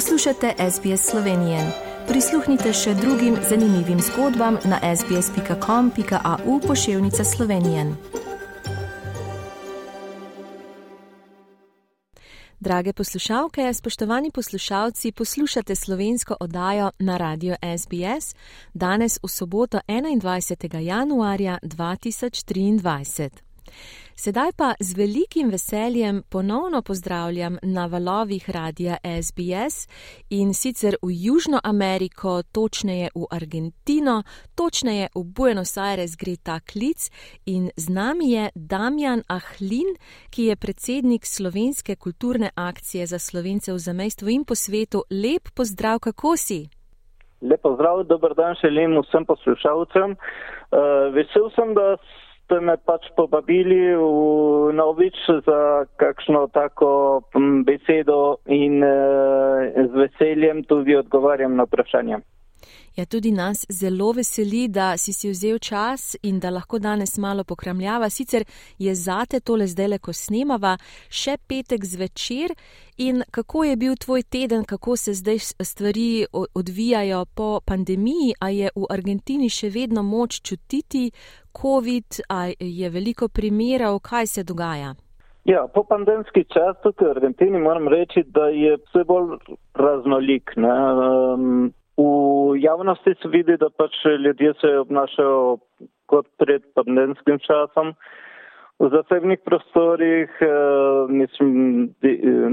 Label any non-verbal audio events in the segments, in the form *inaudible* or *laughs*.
Poslušate SBS Slovenije. Prisluhnite še drugim zanimivim zgodbam na sbsp.com.au pošiljka Slovenije. Drage poslušalke, spoštovani poslušalci, poslušate slovensko oddajo na radio SBS danes v soboto 21. januarja 2023. Sedaj pa z velikim veseljem ponovno pozdravljam na valovih radia SBS in sicer v Južno Ameriko, točneje v Argentino, točneje v Buenos Aires gre ta klic in z nami je Damjan Ahlin, ki je predsednik slovenske kulturne akcije za slovence v zamestvu in po svetu. Lep pozdrav, kako si? Lep pozdrav, dober dan želim vsem poslušalcem. Uh, vesel sem, da ste me pač povabili v novič za kakšno tako besedo in e, z veseljem tudi odgovarjam na vprašanje. Ja, tudi nas zelo veseli, da si si vzel čas in da lahko danes malo pokramljava. Sicer je zate tole zdaj le, ko snemava, še petek zvečer. In kako je bil tvoj teden, kako se zdaj stvari odvijajo po pandemiji? A je v Argentini še vedno moč čutiti COVID, a je veliko primerov, kaj se dogaja? Ja, po pandemski čas tukaj v Argentini moram reči, da je vse bolj raznolik. Um, V javnosti se vidi, da pač ljudje se obnašajo kot pred pandemskim časom. V zasebnih prostorih, eh, mislim,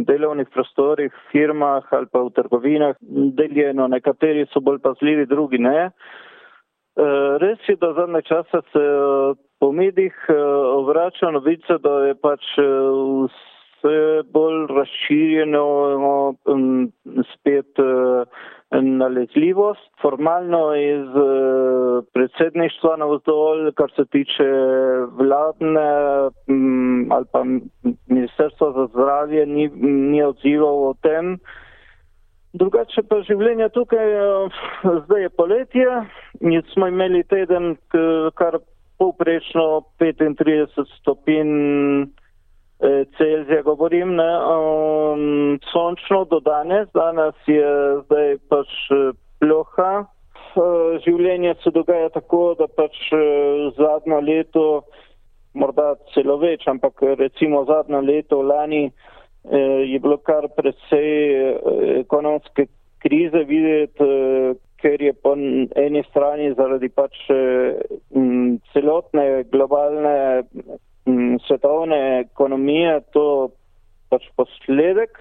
delovnih prostorih, firmah ali pa v trgovinah deljeno, nekateri so bolj pazljivi, drugi ne. Eh, res je, da zadnje čase se po medijih eh, vrača novice, da je pač vse bolj razširjeno spet nalezljivost. Formalno iz eh, predsedništva na vzdolj, kar se tiče vladne ali pa Ministrstva za zdravje, ni, ni odzival o tem. Drugače pa življenje tukaj, eh, zdaj je poletje in smo imeli teden, kar povprečno 35 stopinj. Celzija govorim, ne, um, sončno do danes, danes je zdaj pač e, ploha. E, življenje se dogaja tako, da pač zadnjo leto, morda celo več, ampak recimo zadnjo leto lani je bilo kar precej ekonomske krize videti, ker je po eni strani zaradi pač celotne globalne svetovne ekonomije to pač posledek.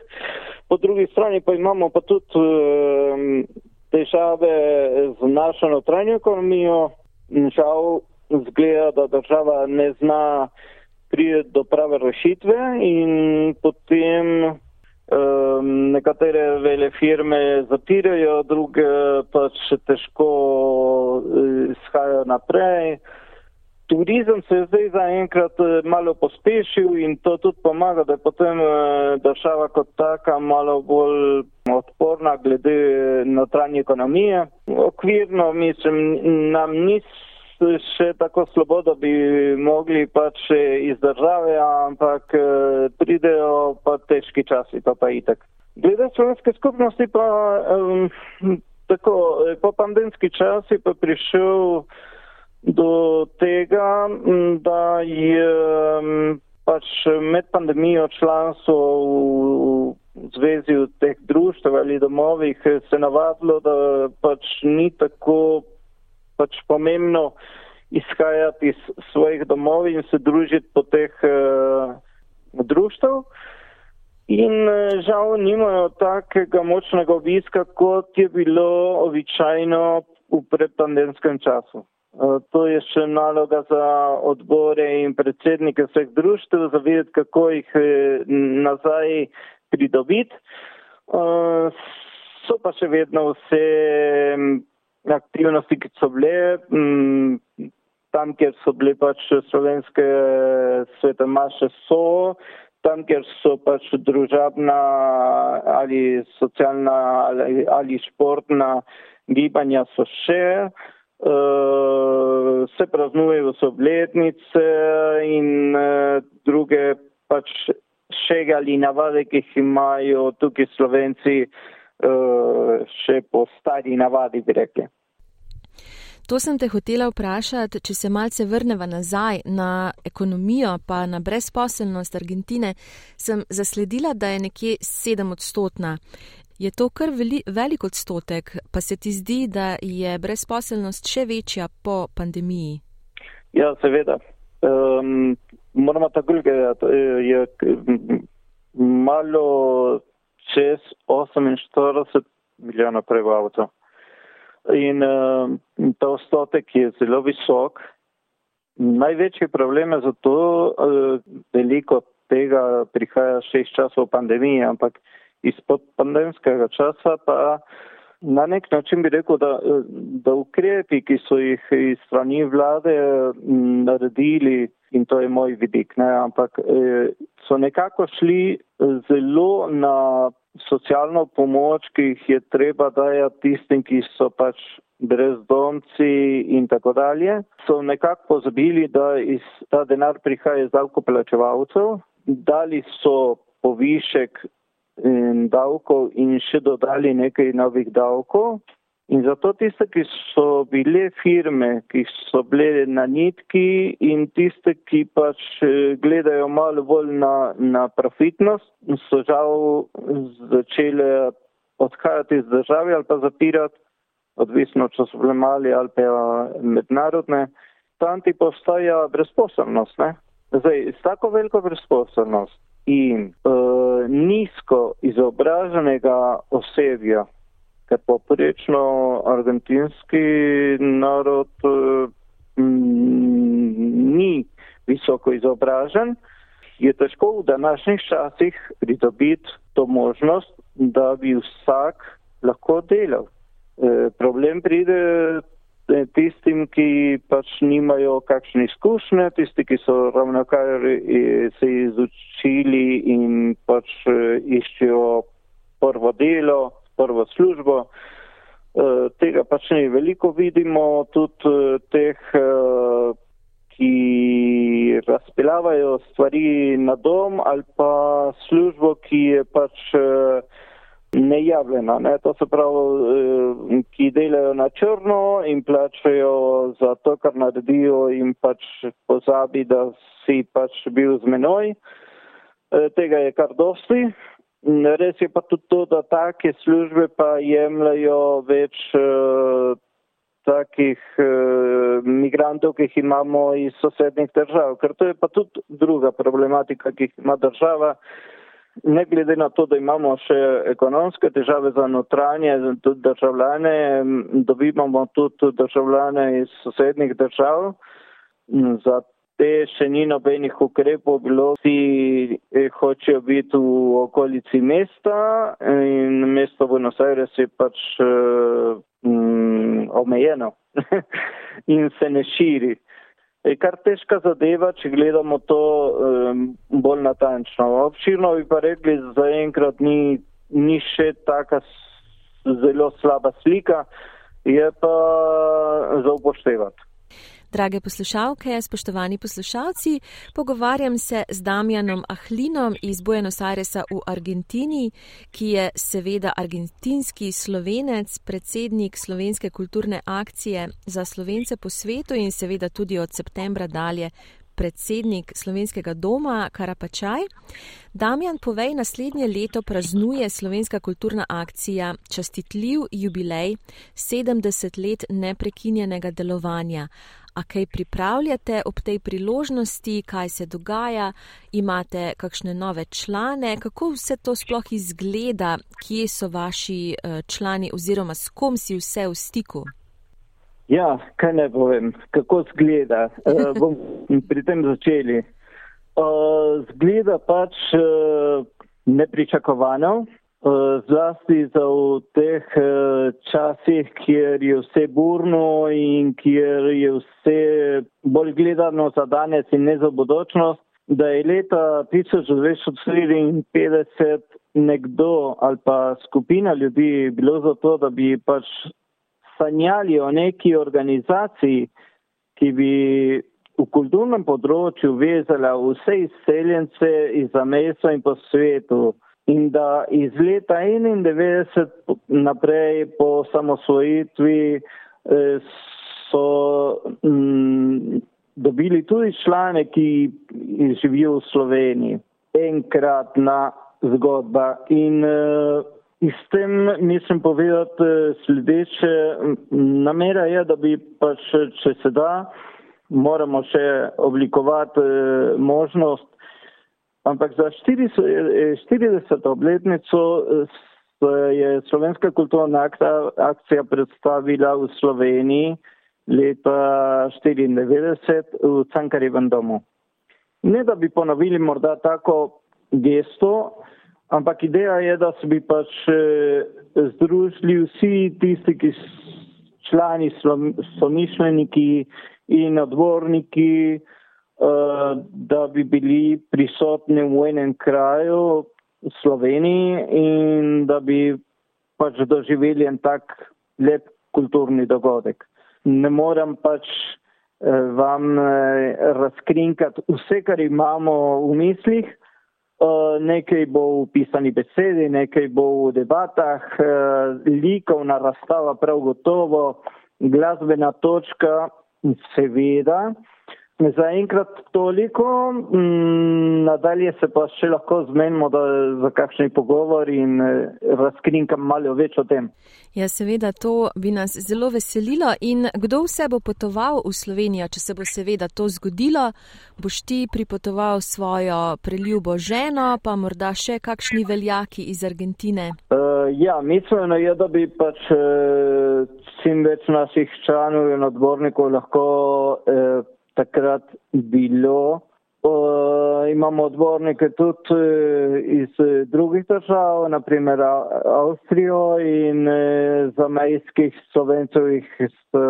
Po drugi strani pa imamo pa tudi težave z našo notranjo ekonomijo. Žal zgleda, da država ne zna priti do prave rešitve in potem um, nekatere vele firme zapirajo, druge pač težko izhajajo naprej. Turizem se je zdaj zaenkrat eh, malo pospešil in to tudi pomaga, da je potem eh, država kot taka malo bolj odporna glede notranje ekonomije. Okvirno mislim, nam ni še tako slobo, da bi mogli pač iz države, ampak eh, pridejo pa težki časi, to pa itek. Glede slovenske skupnosti pa um, tako, po pandemski časi pa prišel do tega, da je pač med pandemijo članstvo v zvezi v teh društv ali domovih se navadilo, da pač ni tako pač pomembno izhajati iz svojih domov in se družiti po teh uh, društv. In žal nimajo takega močnega obiska, kot je bilo običajno v predpandemskem času. Eh, to je še naloga za odbore in predsednike vseh društv, za videti, kako jih eh, nazaj pridobiti. Eh, so pa še vedno vse mm, aktivnosti, ki so bile, mm, tam, kjer so bile pač slovenske svete maše, so, tam, kjer so pač družabna ali socialna ali, ali športna gibanja, so še. Uh, se praznujejo so obletnice in uh, druge pač šega ali navade, ki jih imajo tukaj slovenci še po stari navadi, bi rekli. To sem te hotela vprašati, če se malce vrneva nazaj na ekonomijo, pa na brezposelnost Argentine, sem zasledila, da je nekje sedem odstotna. Je to kar veli, velik odstotek, pa se ti zdi, da je brezposelnost še večja po pandemiji? Ja, seveda. Um, moramo tako gledati, je malo čez 48 milijonov prebivalcev. In uh, ta odstotek je zelo visok. Največji problem je zato, uh, veliko tega prihaja šest časov pandemije, ampak izpod pandemskega časa pa na nek način bi rekel, da, da ukrepi, ki so jih iz strani vlade naredili, in to je moj vidik, ne, ampak uh, so nekako šli zelo na socialno pomoč, ki jih je treba dajati tistim, ki so pač brezdomci in tako dalje, so nekako pozabili, da iz ta denar prihaja iz davkoplačevalcev, dali so povišek davkov in še dodali nekaj novih davkov, In zato tiste, ki so bile firme, ki so bile na nitki in tiste, ki pač eh, gledajo malo bolj na, na profitnost, so žal začele odhajati iz države ali pa zapirati, odvisno, če so bile mali ali pa mednarodne. Tam ti postaja brezposobnost. Zdaj, s tako veliko brezposobnost in uh, nizko izobraženega osebja, ker poprečno argentinski narod mm, ni visoko izobražen, je težko v današnjih časih pridobiti to možnost, da bi vsak lahko delal. E, problem pride tistim, ki pač nimajo kakšne izkušnje, tisti, ki so ravno kar e, se izučili in pač e, iščejo prvo delo, prvo službo. Eh, tega pač ne veliko vidimo, tudi eh, teh, eh, ki razpilavajo stvari na dom ali pa službo, ki je pač nejavljena. Ne? To se pravi, ki delajo na črno in plačajo za to, kar naredijo in pač pozabi, da si pač bil z menoj. Tega je kar dosti. Res je pa tudi to, da take službe pa jemljajo več uh, takih uh, migrantov, ki jih imamo iz sosednjih držav, ker to je pa tudi druga problematika, ki jih ima država. Ne glede na to, da imamo še ekonomske težave za notranje tudi državljane, dobivamo tudi državljane iz sosednjih držav. Zato te še ni nobenih ukrepov bilo, vsi eh, hočejo biti v okolici mesta in mesto Buenos Aires je pač um, omejeno *laughs* in se ne širi. Je kar težka zadeva, če gledamo to um, bolj natančno. Obširno bi pa rekli, zaenkrat ni, ni še taka zelo slaba slika, je pa za upoštevati. Drage poslušalke, spoštovani poslušalci, pogovarjam se z Damjanom Ahlinom iz Buenos Airesa v Argentini, ki je seveda argentinski slovenec, predsednik slovenske kulturne akcije za slovence po svetu in seveda tudi od septembra dalje predsednik slovenskega doma Karapačaj. Damjan Povej naslednje leto praznuje slovenska kulturna akcija Častitljiv jubilej 70 let neprekinjenega delovanja. A kaj pripravljate ob tej priložnosti, kaj se dogaja, imate kakšne nove člane, kako vse to sploh izgleda, kje so vaši eh, člani oziroma s kom si vse v stiku? Ja, kaj ne povem, kako zgleda. Uh, *laughs* bom pri tem začeli. Uh, zgleda pač uh, nepričakovano, zlasti za v teh uh, časih, kjer je vse burno in kjer je vse bolj gledano za danes in ne za bodočnost, da je leta 1954 nekdo ali pa skupina ljudi bilo za to, da bi pač sanjali o neki organizaciji, ki bi v kulturnem področju vezala vse izseljence iz zamesa in po svetu, in da iz leta 91 naprej po samosvojitvi eh, so mm, dobili tudi člane, ki živijo v Sloveniji. Enkratna zgodba in uh, s tem mislim povedati uh, sledeče. Namera je, da bi pač, če se da, moramo še oblikovati možnost, ampak za 40. obletnico je Slovenska kulturna akcija predstavila v Sloveniji leta 94 v Cankarjevem domu. Ne da bi ponovili morda tako gesto, ampak ideja je, da se bi pač eh, združili vsi tisti, ki člani somišljeniki in odborniki, eh, da bi bili prisotni v enem kraju v Sloveniji in da bi pač doživeli en tak lep kulturni dogodek ne morem pač eh, vam eh, razkrinkati vse, kar imamo v mislih. Nekaj bo v pisani besedi, nekaj bo v debatah, likovna razstava prav gotovo, glasbena točka seveda. Zaenkrat toliko, mm, nadalje se pa še lahko zmenimo za kakšni pogovor in eh, razkrinkam malo več o tem. Ja, seveda, to bi nas zelo veselilo. In kdo vse bo potoval v Slovenijo, če se bo seveda to zgodilo? Boš ti pripotoval svojo preljubo ženo, pa morda še kakšni veljaki iz Argentine? Uh, ja, misleno je, da bi pač uh, čim več naših članov in odbornikov lahko. Uh, takrat bilo. Uh, imamo odbornike tudi uh, iz drugih držav, naprimer Avstrijo in uh, zamejskih slovencev iz uh,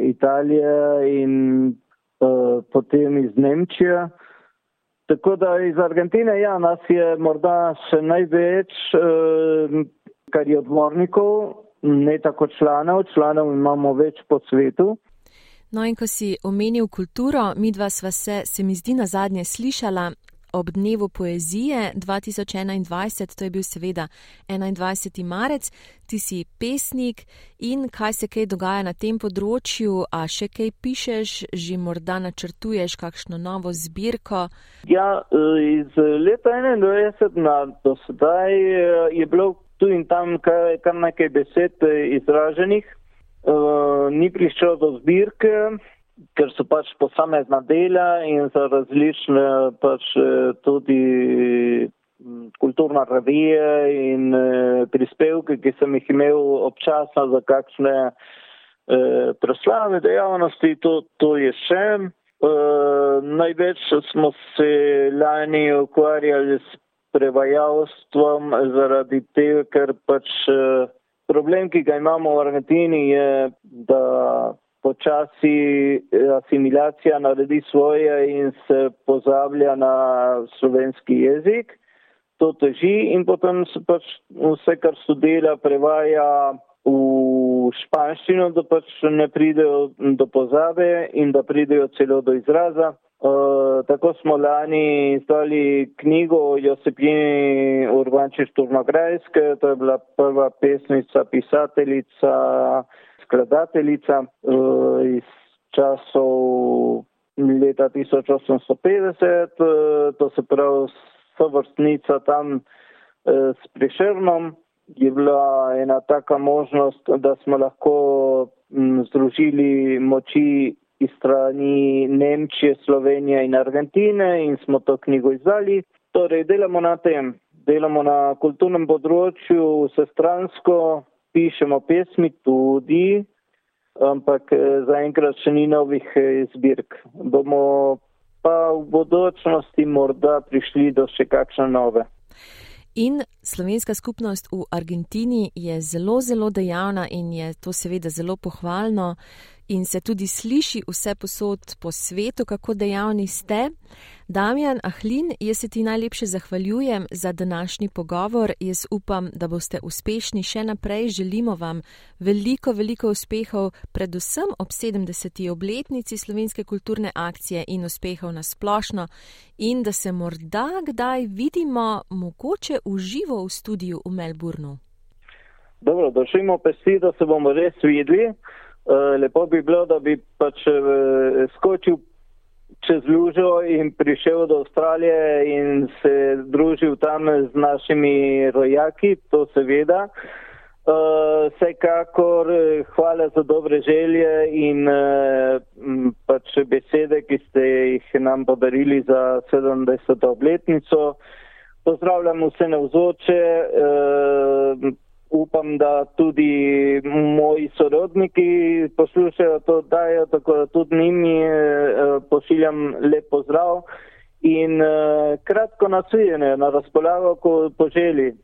Italije in uh, potem iz Nemčije. Tako da iz Argentine, ja, nas je morda še največ, uh, kar je odbornikov, ne tako članov, članov imamo več po svetu. No, in ko si omenil kulturo, mi dva sva se, se mi zdi, na zadnje slišala ob dnevu poezije 2021, to je bil seveda 21. marec, ti si pesnik in kaj se kaj dogaja na tem področju, a še kaj pišeš, že morda načrtuješ kakšno novo zbirko? Ja, iz leta 21 na do sedaj je bilo tu in tam kar, kar nekaj besed izraženih. Uh, ni prišlo do zbirke, ker so pač posamezna dela in za različne pač eh, tudi mm, kulturna revije in uh, prispevke, ki sem jih imel občasno za kakšne uh, proslave dejavnosti, to, to je še. Uh, največ smo se lani ukvarjali s prevajalstvom zaradi tega, ker pač uh, Problem, ki ga imamo v Argentini, je, da počasi asimilacija naredi svoje in se pozablja na slovenski jezik. To teži in potem se pač vse, kar študira, prevaja v španščino, da pač ne pridejo do pozabe in da pridejo celo do izraza. Uh, tako smo lani izdali knjigo o Josipini Urbančič Turnograjske, to je bila prva pesnica, pisateljica, skladateljica uh, iz časov leta 1850, uh, to se pravi sovrstnica tam uh, s Prišernom. Je bila ena taka možnost, da smo lahko m, združili moči iz strani Nemčije, Slovenije in Argentine in smo to knjigo izdali. Torej, delamo na tem, delamo na kulturnem področju vsestransko, pišemo pesmi tudi, ampak eh, zaenkrat še ni novih eh, zbirk. Bomo pa v bodočnosti morda prišli do še kakšne nove. In slovenska skupnost v Argentini je zelo, zelo dejavna in je to seveda zelo pohvalno. In se tudi sliši vse posod po svetu, kako dejavni ste. Damjan Ahlin, jaz se ti najlepše zahvaljujem za današnji pogovor. Jaz upam, da boste uspešni še naprej. Želimo vam veliko, veliko uspehov, predvsem ob 70. obletnici slovenske kulturne akcije in uspehov na splošno in da se morda kdaj vidimo mogoče v živo v studiu v Melbournu. Dobro, držimo pesti, da se bomo res videli. Eh, lepo bi bilo, da bi pač eh, skočil čez lužo in prišel do Avstralije in se družil tam z našimi rojaki, to seveda. Uh, vsekakor hvala za dobre želje in uh, pač besede, ki ste jih nam podarili za 70. obletnico. Pozdravljam vse navzoče. Uh, upam, da tudi moji sorodniki poslušajo to dajo, tako da tudi njimi eh, pošiljam lep pozdrav in eh, kratko nasvijenje na razpolago, ko poželi.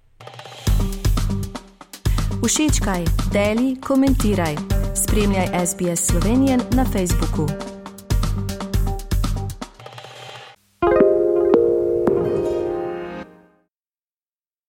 Všečkaj, deli, komentiraj. Spremljaj SBS Slovenijo na Facebooku.